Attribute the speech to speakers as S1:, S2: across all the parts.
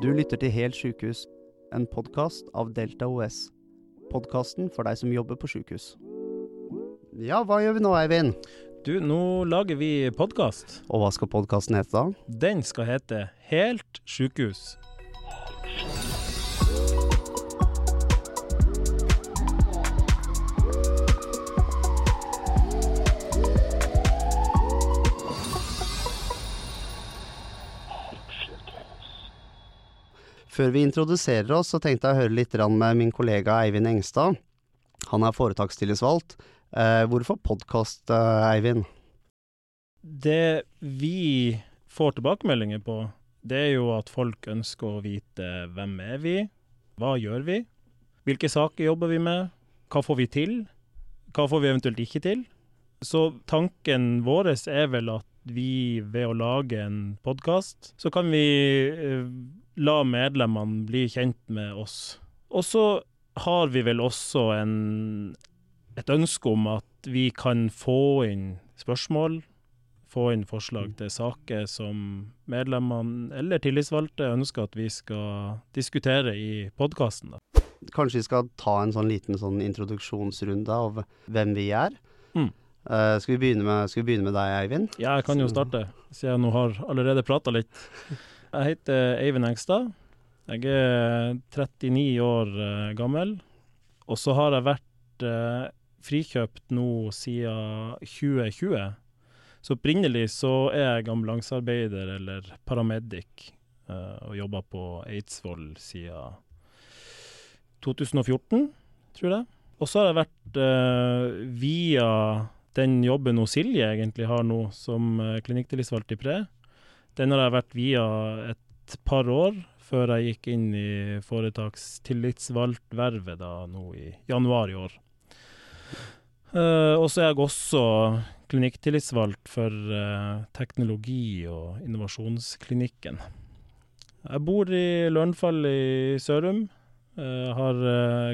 S1: Du lytter til Helt sjukehus, en podkast av Delta OS. Podkasten for deg som jobber på sjukehus. Ja, hva gjør vi nå, Eivind?
S2: Du, nå lager vi podkast.
S1: Og hva skal podkasten hete da?
S2: Den skal hete Helt sjukehus.
S1: Før vi introduserer oss, så tenkte jeg å høre litt med min kollega Eivind Engstad. Han er foretakstillitsvalgt. Eh, hvorfor podkast, eh, Eivind?
S2: Det vi får tilbakemeldinger på, det er jo at folk ønsker å vite hvem er vi, hva gjør vi, hvilke saker jobber vi med, hva får vi til, hva får vi eventuelt ikke til. Så tanken vår er vel at vi ved å lage en podkast, så kan vi eh, la medlemmene bli kjent med oss. Og så har vi vel også en, et ønske om at vi kan få inn spørsmål, få inn forslag til saker som medlemmene eller tillitsvalgte ønsker at vi skal diskutere i podkasten.
S1: Kanskje vi skal ta en sånn liten sånn introduksjonsrunde av hvem vi er.
S2: Mm.
S1: Uh, skal, vi med, skal, vi begynne med, deg, Eivind?
S2: Ja, jeg kan jo starte, siden jeg nå har allerede prata litt. Jeg heter Eivind Engstad. Jeg er 39 år uh, gammel. Og så har jeg vært uh, frikjøpt nå siden 2020. Så opprinnelig så er jeg ambulansearbeider eller paramedic og jobba på Eidsvoll siden 2014, tror jeg. Og så har jeg vært via den jobben Silje egentlig har nå, som klinikktillitsvalgt i Pre, den har jeg vært via et par år, før jeg gikk inn i foretakstillitsvalgtvervet da nå i januar i år. Uh, og så er jeg også klinikktillitsvalgt for uh, teknologi- og innovasjonsklinikken. Jeg bor i Lørenfall i Sørum. Uh, har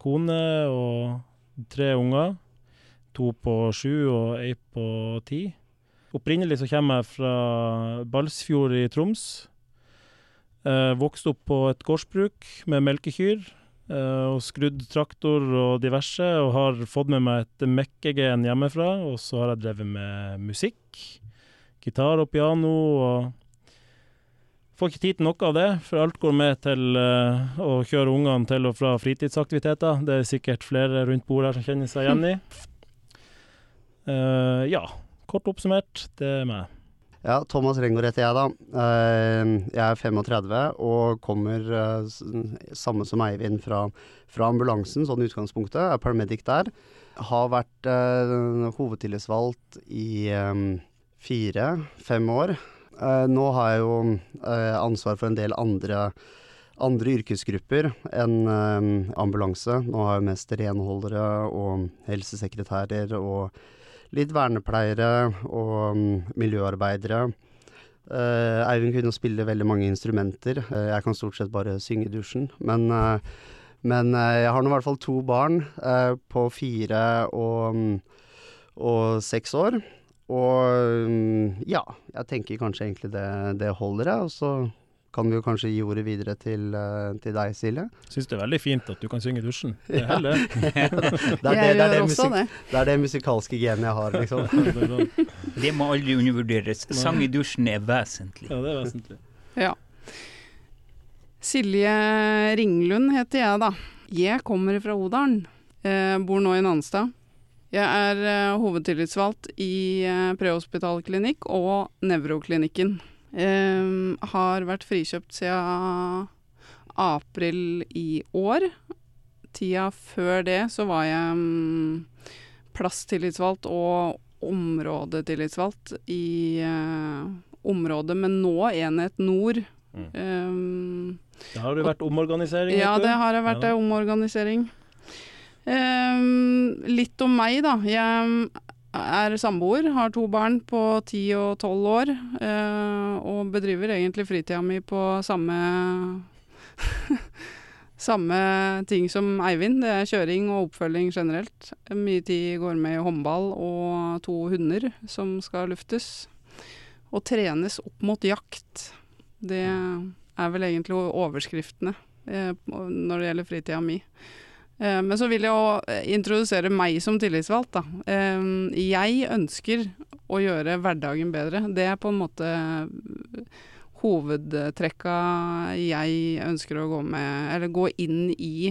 S2: kone og tre unger. To på sju og ei på ti. Opprinnelig så kommer jeg fra Balsfjord i Troms. Eh, vokste opp på et gårdsbruk med melkekyr. Eh, og skrudd traktor og diverse, og har fått med meg et mekkegen hjemmefra. Og så har jeg drevet med musikk. Gitar og piano. og Får ikke tid til noe av det, for alt går med til uh, å kjøre ungene til og fra fritidsaktiviteter. Det er sikkert flere rundt bordet her som kjenner seg igjen i. Uh, ja, Kort oppsummert, det er meg.
S1: Ja, Thomas Rengård heter jeg, da. Eh, jeg er 35 og kommer eh, samme som Eivind fra, fra ambulansen, sånn utgangspunktet. Jeg er paramedic der. Har vært uh, hovedtillitsvalgt i fire-fem år. Nå har jeg jo ansvar for en del andre, andre yrkesgrupper enn ambulanse. Nå har jeg mest renholdere og helsesekretærer og litt vernepleiere og um, miljøarbeidere. Uh, Eivind kunne spille veldig mange instrumenter. Uh, jeg kan stort sett bare synge i dusjen. Men, uh, men jeg har nå i hvert fall to barn på fire og, um, og seks år. Og um, ja, jeg tenker kanskje egentlig det, det holder, jeg. Og så kan vi jo kanskje gi ordet videre til, uh, til deg, Silje.
S2: Syns det er veldig fint at du kan synge i dusjen. Det er det.
S1: det, er det, det, det, musik det. det musikalske genet jeg har, liksom.
S3: det må aldri undervurderes. Sang i dusjen er vesentlig.
S2: Ja, det er vesentlig.
S4: Ja. Silje Ringlund heter jeg, da. Jeg kommer fra Odalen. Jeg bor nå i Nanstad. Jeg er uh, hovedtillitsvalgt i prehospitalklinikk og nevroklinikken. Um, har vært frikjøpt siden april i år. Tida før det så var jeg um, plasstillitsvalgt og områdetillitsvalgt i uh, området, men nå Enhet Nord. Mm. Um,
S2: det har jo vært omorganisering?
S4: Ja, det har det vært ja. omorganisering. Um, litt om meg, da. Jeg er samboer, har to barn på ti og tolv år, øh, og bedriver egentlig fritida mi på samme Samme ting som Eivind. Det er kjøring og oppfølging generelt. Mye tid går med håndball og to hunder som skal luftes. Og trenes opp mot jakt. Det er vel egentlig overskriftene eh, når det gjelder fritida mi. Eh, men så vil jeg òg introdusere meg som tillitsvalgt. Da. Eh, jeg ønsker å gjøre hverdagen bedre. Det er på en måte hovedtrekka jeg ønsker å gå med, eller gå inn i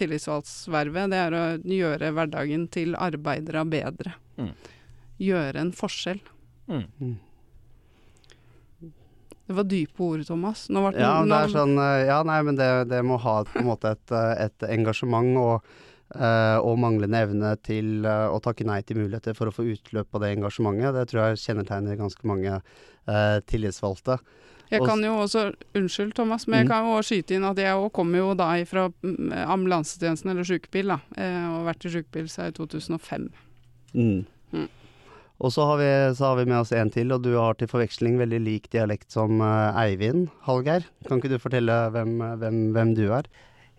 S4: tillitsvalgtsvervet. Det er å gjøre hverdagen til arbeidere bedre.
S2: Mm.
S4: Gjøre en forskjell.
S2: Mm.
S4: Det var dype ord, Thomas.
S1: Ja, det er sånn eh, Ja, nei, men det, det må ha på en måte et, eh, et engasjement og, uh, og manglende evne til uh, å takke nei til muligheter for å få utløp på det engasjementet. Det tror jeg kjennetegner ganske mange uh, tillitsvalgte.
S4: Jeg kan jo også, Unnskyld, Thomas, men jeg
S1: Mm.
S4: kan jo også skyte inn at jeg kommer jo da fra mm, ambulansetjenesten, eller sykebil, da. Og har vært i sykebil siden 2005.
S1: Mm.
S4: Mm.
S1: Og så har, vi, så har vi med oss en til, og du har til forveksling veldig lik dialekt som eh, Eivind Hallgeir. Kan ikke du fortelle hvem, hvem, hvem du er?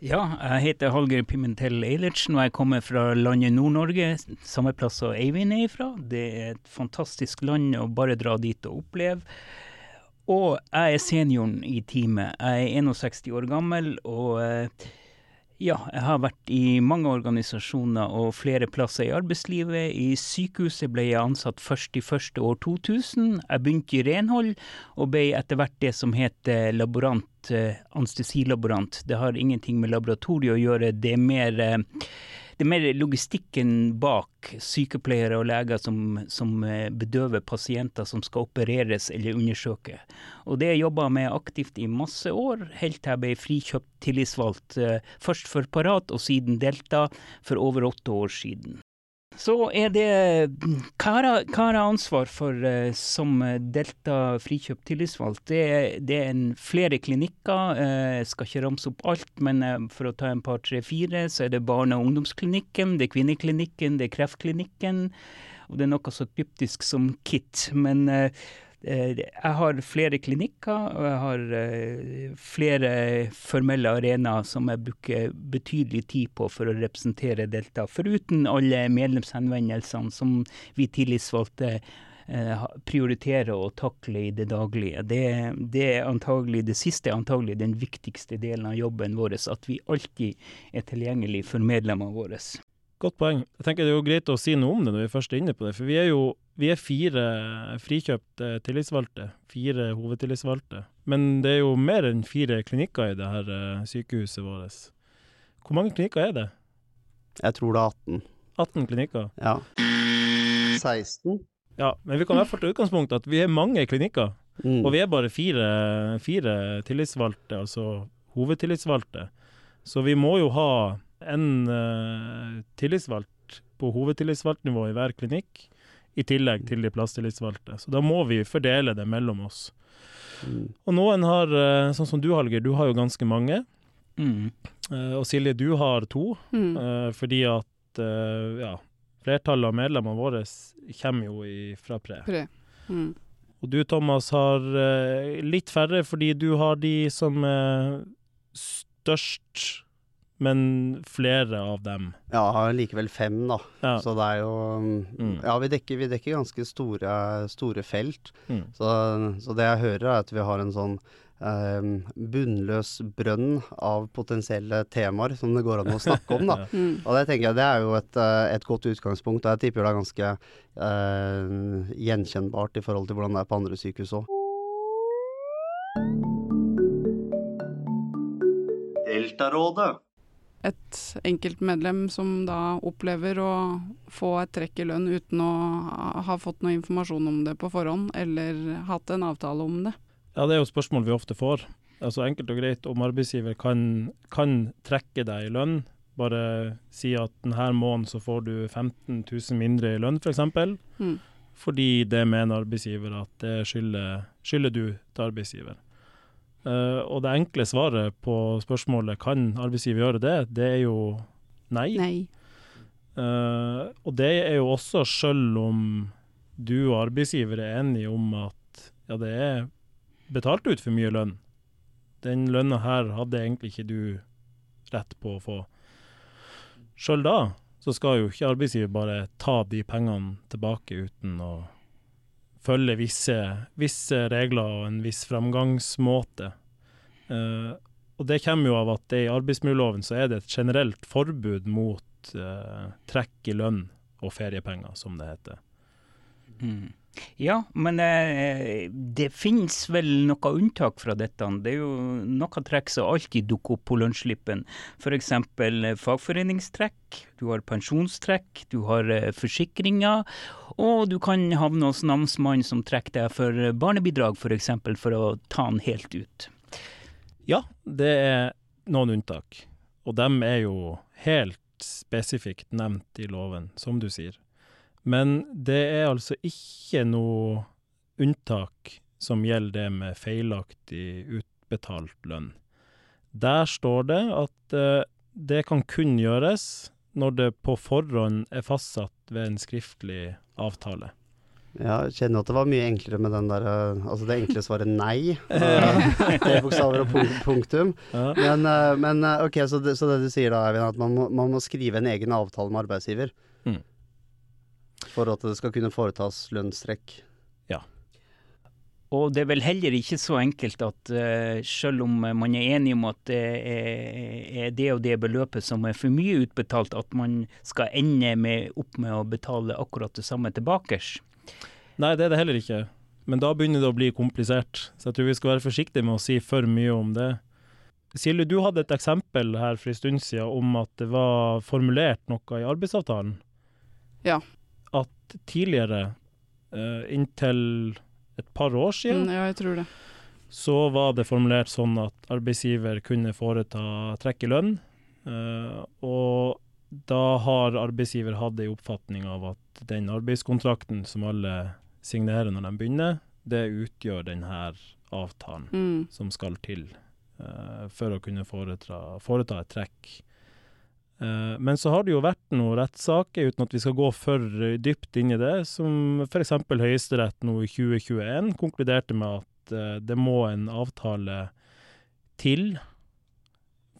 S3: Ja, jeg heter Hallgeir Pimentel Eilertsen, og jeg kommer fra landet Nord-Norge, samme plass som Eivind er ifra. Det er et fantastisk land å bare dra dit og oppleve. Og jeg er senioren i teamet. Jeg er 61 år gammel, og eh, ja, jeg har vært i mange organisasjoner og flere plasser i arbeidslivet. I sykehuset ble jeg ansatt først i første år 2000. Jeg begynte i renhold, og ble etter hvert det som heter laborant, eh, anestesilaborant. Det har ingenting med laboratoriet å gjøre, det er mer, eh, det er mer logistikken bak sykepleiere og leger som, som eh, bedøver pasienter som skal opereres eller undersøke. Og det jobba jeg med aktivt i masse år, helt til jeg ble frikjøpt tillitsvalgt. eh, Først for Parat og siden Delta for over åtte år siden. Så er det Hva har jeg ansvar for eh, som eh, Delta frikjøpt tillitsvalgt? Det, det er en flere klinikker. eh, Jeg skal ikke ramse opp alt, men eh, for å ta en par, tre, fire, så er det barne- og ungdomsklinikken, det er kvinneklinikken, det er kreftklinikken. Og det er noe så kryptisk som KIT. Men eh, eh, jeg har flere klinikker, og jeg har eh, flere formelle arenaer som jeg bruker betydelig tid på for å representere Delta, foruten alle medlemshenvendelsene som vi tillitsvalgte eh, prioriterer å takle i det daglige. Det, det antagelig, det siste er antagelig den viktigste delen av jobben vår, at vi alltid er tilgjengelig for medlemmene våre.
S2: Godt poeng. Jeg tenker Det er jo greit å si noe om det når vi først er inne på det. For vi er jo vi er fire frikjøpte tillitsvalgte. Fire hovedtillitsvalgte. Men det er jo mer enn fire klinikker i det her eh, sykehuset vårt. Hvor mange klinikker er det?
S1: Jeg tror det er 18.
S2: 18 klinikker?
S1: Ja. 16?
S2: Ja, men vi kan i hvert fall ta utgangspunkt at vi er mange klinikker.
S1: Mm.
S2: Og vi er bare fire, fire tillitsvalgte, altså hovedtillitsvalgte. Så vi må jo ha en uh, tillitsvalgt på hovedtillitsvalgtnivå i hver klinikk, i tillegg til de plasstillitsvalgte. Så da må vi fordele det mellom oss.
S1: Mm.
S2: Og noen har, eh, sånn som du Halger, du har jo ganske mange.
S3: Mm.
S2: Eh, og Silje, du har to,
S4: Mm.
S2: eh, fordi at ja, flertallet av medlemmene våre kommer jo fra pre.
S4: Pre. Mm.
S2: Og du Thomas har litt færre fordi du har de som er størst, men flere av dem.
S1: Ja, har likevel fem, da.
S2: Ja.
S1: Så det er jo
S2: Mm.
S1: Ja, vi dekker, vi dekker ganske store, store felt.
S2: Mm.
S1: Så, så det jeg hører, er at vi har en sånn eh, bunnløs brønn av potensielle temaer som det går an å snakke om, da.
S2: Ja.
S4: Mm.
S1: Og det tenker jeg det er jo et, eh, et godt utgangspunkt, og jeg tipper det er ganske eh, gjenkjennbart i forhold til hvordan det er på andre sykehus òg. Deltarådet.
S4: Et enkeltmedlem som da opplever å få et trekk i lønn uten å ha- fått noe informasjon om det på forhånd, eller hatt en avtale om det.
S2: ja, det er jo spørsmål vi ofte får. Altså Enkelt og greit om arbeidsgiver kan, kan trekke deg i lønn. Bare si at denne måneden så får du 15 000 mindre i lønn, f.eks. For
S4: Mm.
S2: fordi det mener arbeidsgiver at det skylder, skylder du til arbeidsgiver. Eh, og det enkle svaret på spørsmålet kan arbeidsgiver gjøre det, det er jo nei.
S4: Nei.
S2: Eh, og det er jo også selv om du og arbeidsgiver er enige om at ja, det er betalt ut for mye lønn. Den lønna her hadde egentlig ikke du rett på å få. Sjøl da så skal jo ikke arbeidsgiver bare ta de pengene tilbake uten å følger visse, visse regler og en viss framgangsmåte. Uh, og det kommer jo av at det i arbeidsmiljøloven så er det et generelt forbud mot uh, trekk i lønn og feriepenger, som det heter.
S3: Mm. Ja, men eh, det finnes vel noe unntak fra dette. Det er jo noe trekk som alltid dukker opp på lønnsslippen. F.eks. Eh, fagforeningstrekk, du har pensjonstrekk, du har eh, forsikringer. Og du kan havne hos namsmannen som trekker deg for barnebidrag, f.eks. For, eksempel, for å ta den helt ut.
S2: Ja, det er noen unntak. Og dem er jo helt spesifikt nevnt i loven, som du sier. Men det er altså ikke noe unntak som gjelder det med feilaktig utbetalt lønn. Der står det at uh, det kan kun gjøres når det på forhånd er fastsatt ved en skriftlig avtale.
S1: Ja, jeg kjenner at det var mye enklere med den der uh, Altså det enkle svaret nei. Uh, Tre bokstaver og punktum. Men, men ok, så det, så det, du sier da, Eivind, at man må, man må skrive en egen avtale med arbeidsgiver. Mm for at det skal kunne foretas lønnstrekk.
S3: Og det er vel heller ikke så enkelt at uh, selv om man er enig om at det er, det og det beløpet som er for mye utbetalt, at man skal ende med, opp med å betale akkurat det samme tilbake.
S2: Nei, det er det heller ikke. Men da begynner det å bli komplisert. Så jeg tror vi skal være forsiktige med å si for mye om det. Silje, du hadde et eksempel her for en stund siden om at det var formulert noe i arbeidsavtalen.
S4: Ja
S2: at tidligere, uh, inntil et par år siden,
S4: mm, ja, jeg tror det.
S2: så var det formulert sånn at arbeidsgiver kunne foreta trekk i lønn. Uh, og da har arbeidsgiver hatt en oppfatning av at den arbeidskontrakten som alle signerer når de begynner, det utgjør denne avtalen mm. som skal til uh, for å kunne foreta, foreta et trekk men så har det jo vært noen rettssaker, uten at vi skal gå for dypt inn i det, som f.eks. Høyesterett nå i 2021 konkluderte med at eh, det må en avtale til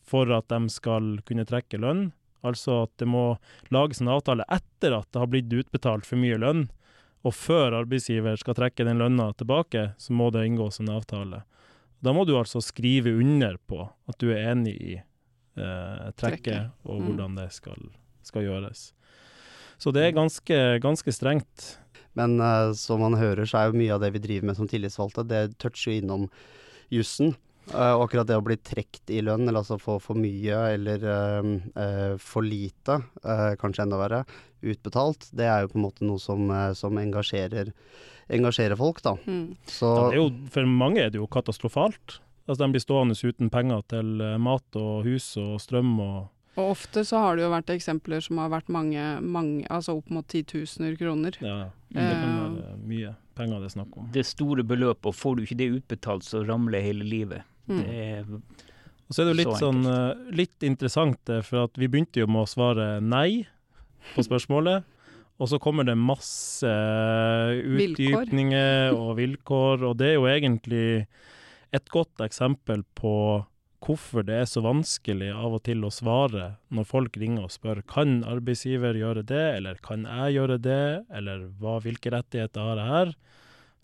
S2: for at de skal kunne trekke lønn. Altså at det må lages en avtale etter at det har blitt utbetalt for mye lønn. Og før arbeidsgiver skal trekke den lønna tilbake, så må det inngås en avtale. Da må du altså skrive under på at du er enig i eh, trekket, og mm. hvordan det skal, skal, gjøres. Så det er ganske, ganske strengt.
S1: Men eh, som man hører, så er jo mye av det vi driver med som tillitsvalgte, det toucher jo innom jussen. Uh, akkurat det å bli trukket i lønn, eller altså få for mye eller uh, uh, for lite, kanskje enda verre, utbetalt, det er jo på en måte noe som, som engasjerer, engasjerer, folk, da. Mm.
S2: Så, ja, jo, for mange er det jo katastrofalt. Altså De blir stående uten penger til eh, mat og hus og strøm. og
S4: og ofte så har det jo vært eksempler som har vært mange, mange altså opp mot titusener kroner.
S2: Ja, det kan eh, være mye penger det er snakk om.
S3: Det store beløpet, og får du ikke det utbetalt, så ramler hele livet. Mm. Det er
S2: og så er det jo litt, sånn, eh, litt interessant, for at vi begynte jo med å svare nei på spørsmålet. Og så kommer det masse utdypninger og vilkår, og det er jo egentlig et godt eksempel på hvorfor det er så vanskelig av og til å svare når folk ringer og spør kan arbeidsgiver gjøre det, eller kan jeg gjøre det, eller hva, hvilke rettigheter har jeg her,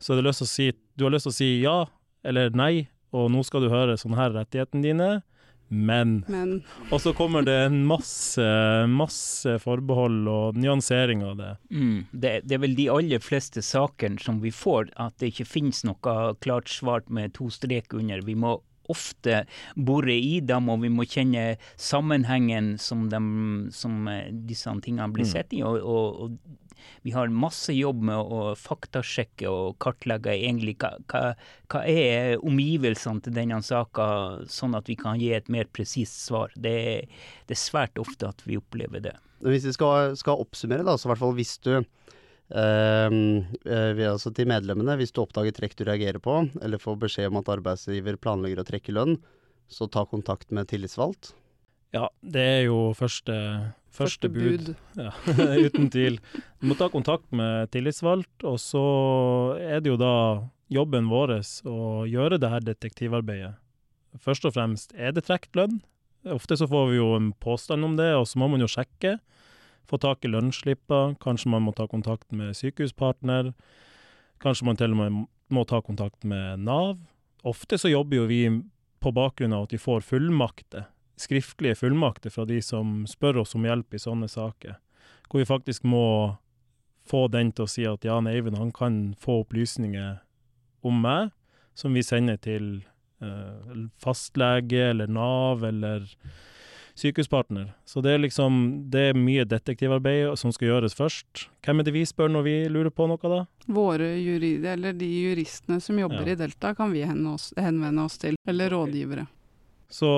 S2: så du har lyst til å si ja eller nei, og nå skal du høre sånne her rettighetene dine, men.
S4: men.
S2: Og så kommer det en masse, masse forbehold og nyansering av det.
S3: Mm, det. det. er vel de aller fleste sakene som vi får, at det ikke finnes noe klart svart med to streker under. Vi må ofte bore i dem, og vi må kjenne sammenhengen som, de, som eh, disse tingene blir mm. sett i. Og, og, og, vi har masse jobb med å faktasjekke og kartlegge egentlig hva, hva, hva er omgivelsene til denne saka, sånn at vi kan gi et mer presist svar. Det, det, er svært ofte at vi opplever det.
S1: Hvis vi skal, skal oppsummere, da, så i hvert fall hvis du Uh, uh, altså til medlemmene, hvis du oppdager trekk du reagerer på, eller får beskjed om at arbeidsgiver planlegger å trekke lønn, så ta kontakt med tillitsvalgt.
S2: Ja, det er jo første, første, bud. Ja, uten tvil. Du må ta kontakt med tillitsvalgt, og så er det jo da jobben vår å gjøre det her detektivarbeidet. Først og fremst, er det trukket lønn? Ofte så får vi jo en påstand om det, og så må man jo sjekke. Få tak i lønnsslipper, kanskje man må ta kontakt med sykehuspartner. Kanskje man til og med må ta kontakt med Nav. Ofte så jobber jo vi på bakgrunn av at vi får fullmakter, skriftlige fullmakter fra de som spør oss om hjelp i sånne saker. Hvor vi faktisk må få den til å si at Jan Eivind han kan få opplysninger om meg, som vi sender til eh, fastlege eller Nav eller sykehuspartner. Så det er liksom det er mye detektivarbeid som skal gjøres først. Hvem er det vi spør når vi lurer på noe, da?
S4: Våre jurid, eller de juristene som jobber
S2: Ja.
S4: i Delta, kan vi henvende oss, henvende oss til. Eller rådgivere.
S2: Så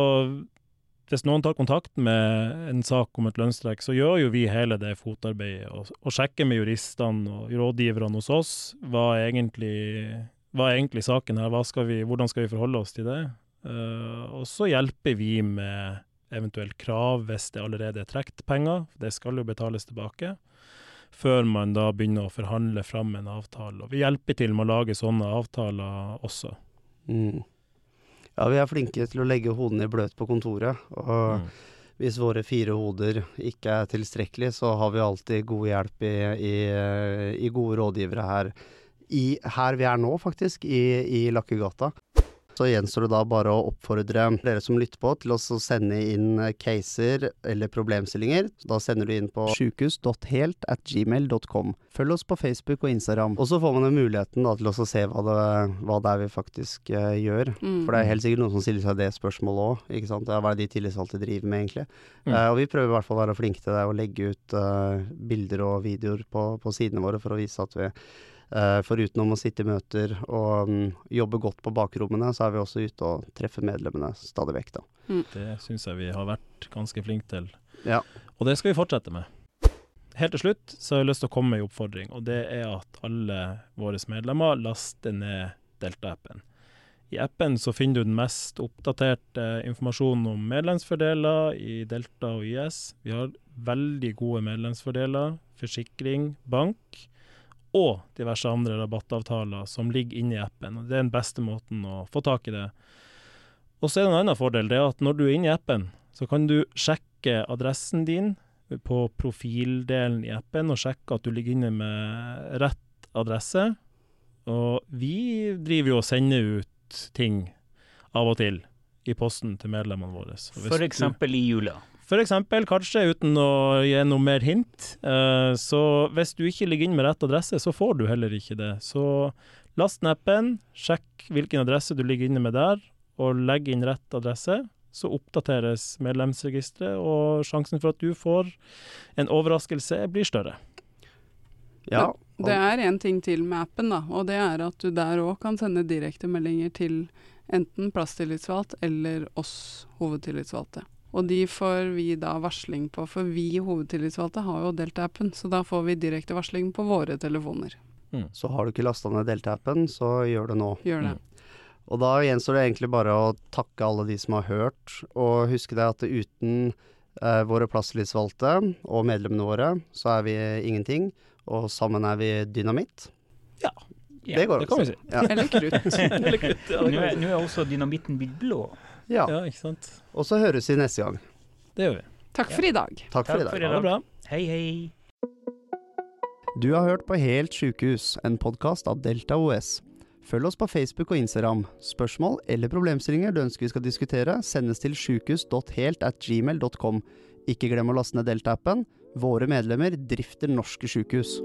S2: hvis noen tar kontakt med en sak om et lønnstrekk, så gjør jo vi hele det fotarbeidet og, og sjekker med juristene og rådgiverne hos oss hva er egentlig, hva er egentlig saken her, skal vi, hvordan skal vi forholde oss til det. Uh, og så hjelper vi med eventuelt krav hvis det allerede er trukket penger, det skal jo betales tilbake, før man da begynner å forhandle fram en avtale. Og vi hjelper til med å lage sånne avtaler også.
S1: Mm. Ja, vi er flinke til å legge hodene i bløt på kontoret. Og
S2: Mm.
S1: hvis våre fire hoder ikke er tilstrekkelig, så har vi alltid god hjelp i, i, i gode rådgivere her. I, her vi er nå, faktisk, i, i Lakkegata. Så gjenstår det da bare å oppfordre dere som lytter på, til å sende inn eh, caser eller problemstillinger. Så da sender du inn på sjukehus.helt.gmail.com. Følg oss på Facebook og Instagram. Og så får man muligheten da til å se hva det, hva det er vi faktisk uh, gjør.
S4: Mm.
S1: For det er helt sikkert noen som stiller seg det spørsmålet òg. Hva er det de tillitsvalgte driver med, egentlig?
S2: Mm.
S1: Uh, og vi prøver i hvert fall å være flinke til det, å legge ut uh, bilder og videoer på, på sidene våre for å vise at vi foruten om å sitte i møter og mm, jobbe godt på bakrommene, så er vi også ute og treffer medlemmene stadig vekk, da.
S2: Det syns jeg vi har vært ganske flinke til.
S1: Ja.
S2: Og det skal vi fortsette med. Helt til slutt så har jeg lyst til å komme med en oppfordring, og det er at alle våre medlemmer laster ned Delta-appen. I appen så finner du den mest oppdaterte informasjonen om medlemsfordeler i Delta og YS. Vi har veldig gode medlemsfordeler, forsikring, bank og diverse andre rabattavtaler som ligger inne i appen. og Det er den beste måten å få tak i det. Og så er det en annen fordel, det er at når du er inne i appen, så kan du sjekke adressen din på profildelen i appen, og sjekke at du ligger inne med rett adresse. Og vi driver jo og sender ut ting av og til i posten til medlemmene våre.
S3: F.eks. I jula.
S2: For eksempel, kanskje uten å gi noe mer hint. Eh, så hvis du ikke ligger inn med rett adresse, så får du heller ikke det. Så last ned appen, sjekk hvilken adresse du ligger inne med der, og legg inn rett adresse. Så oppdateres medlemsregisteret, og sjansen for at du får en overraskelse blir større.
S1: Ja, og,
S4: Det er en ting til med appen, da, og det er at du der òg kan sende direktemeldinger til enten plasstillitsvalgt eller oss hovedtillitsvalgte. Og de får vi da varsling på, for vi hovedtillitsvalgte har jo Delta-appen, så da får vi direkte varsling på våre telefoner.
S1: så har du ikke lasta ned Delta-appen, så gjør det nå.
S4: Gjør det.
S2: Mm.
S1: Og da gjenstår det egentlig bare å takke alle de som har hørt, og huske deg at uten eh, våre plasstillitsvalgte og medlemmene våre, så er vi ingenting. Og sammen er vi dynamitt.
S3: Ja.
S1: Det går
S2: Det kan vi
S1: også.
S2: si.
S1: Ja.
S4: Eller krutt.
S2: Eller kutt, ja,
S3: Nå er, nå er også dynamitten blitt blå.
S1: Ja.
S2: Ja, ikke sant.
S1: Og så høres vi neste gang.
S2: Det gjør vi.
S4: Takk for i dag.
S1: Takk for i dag.
S2: Ha det bra.
S3: Hei, hei.
S1: Du har hørt på Helt sjukehus, en podkast av Delta OS. Følg oss på Facebook og Instagram. Spørsmål eller problemstillinger du ønsker vi skal diskutere, sendes til sjukehus.helt.gmail.com. Ikke glem å laste ned Delta-appen. Våre medlemmer drifter norske sjukehus.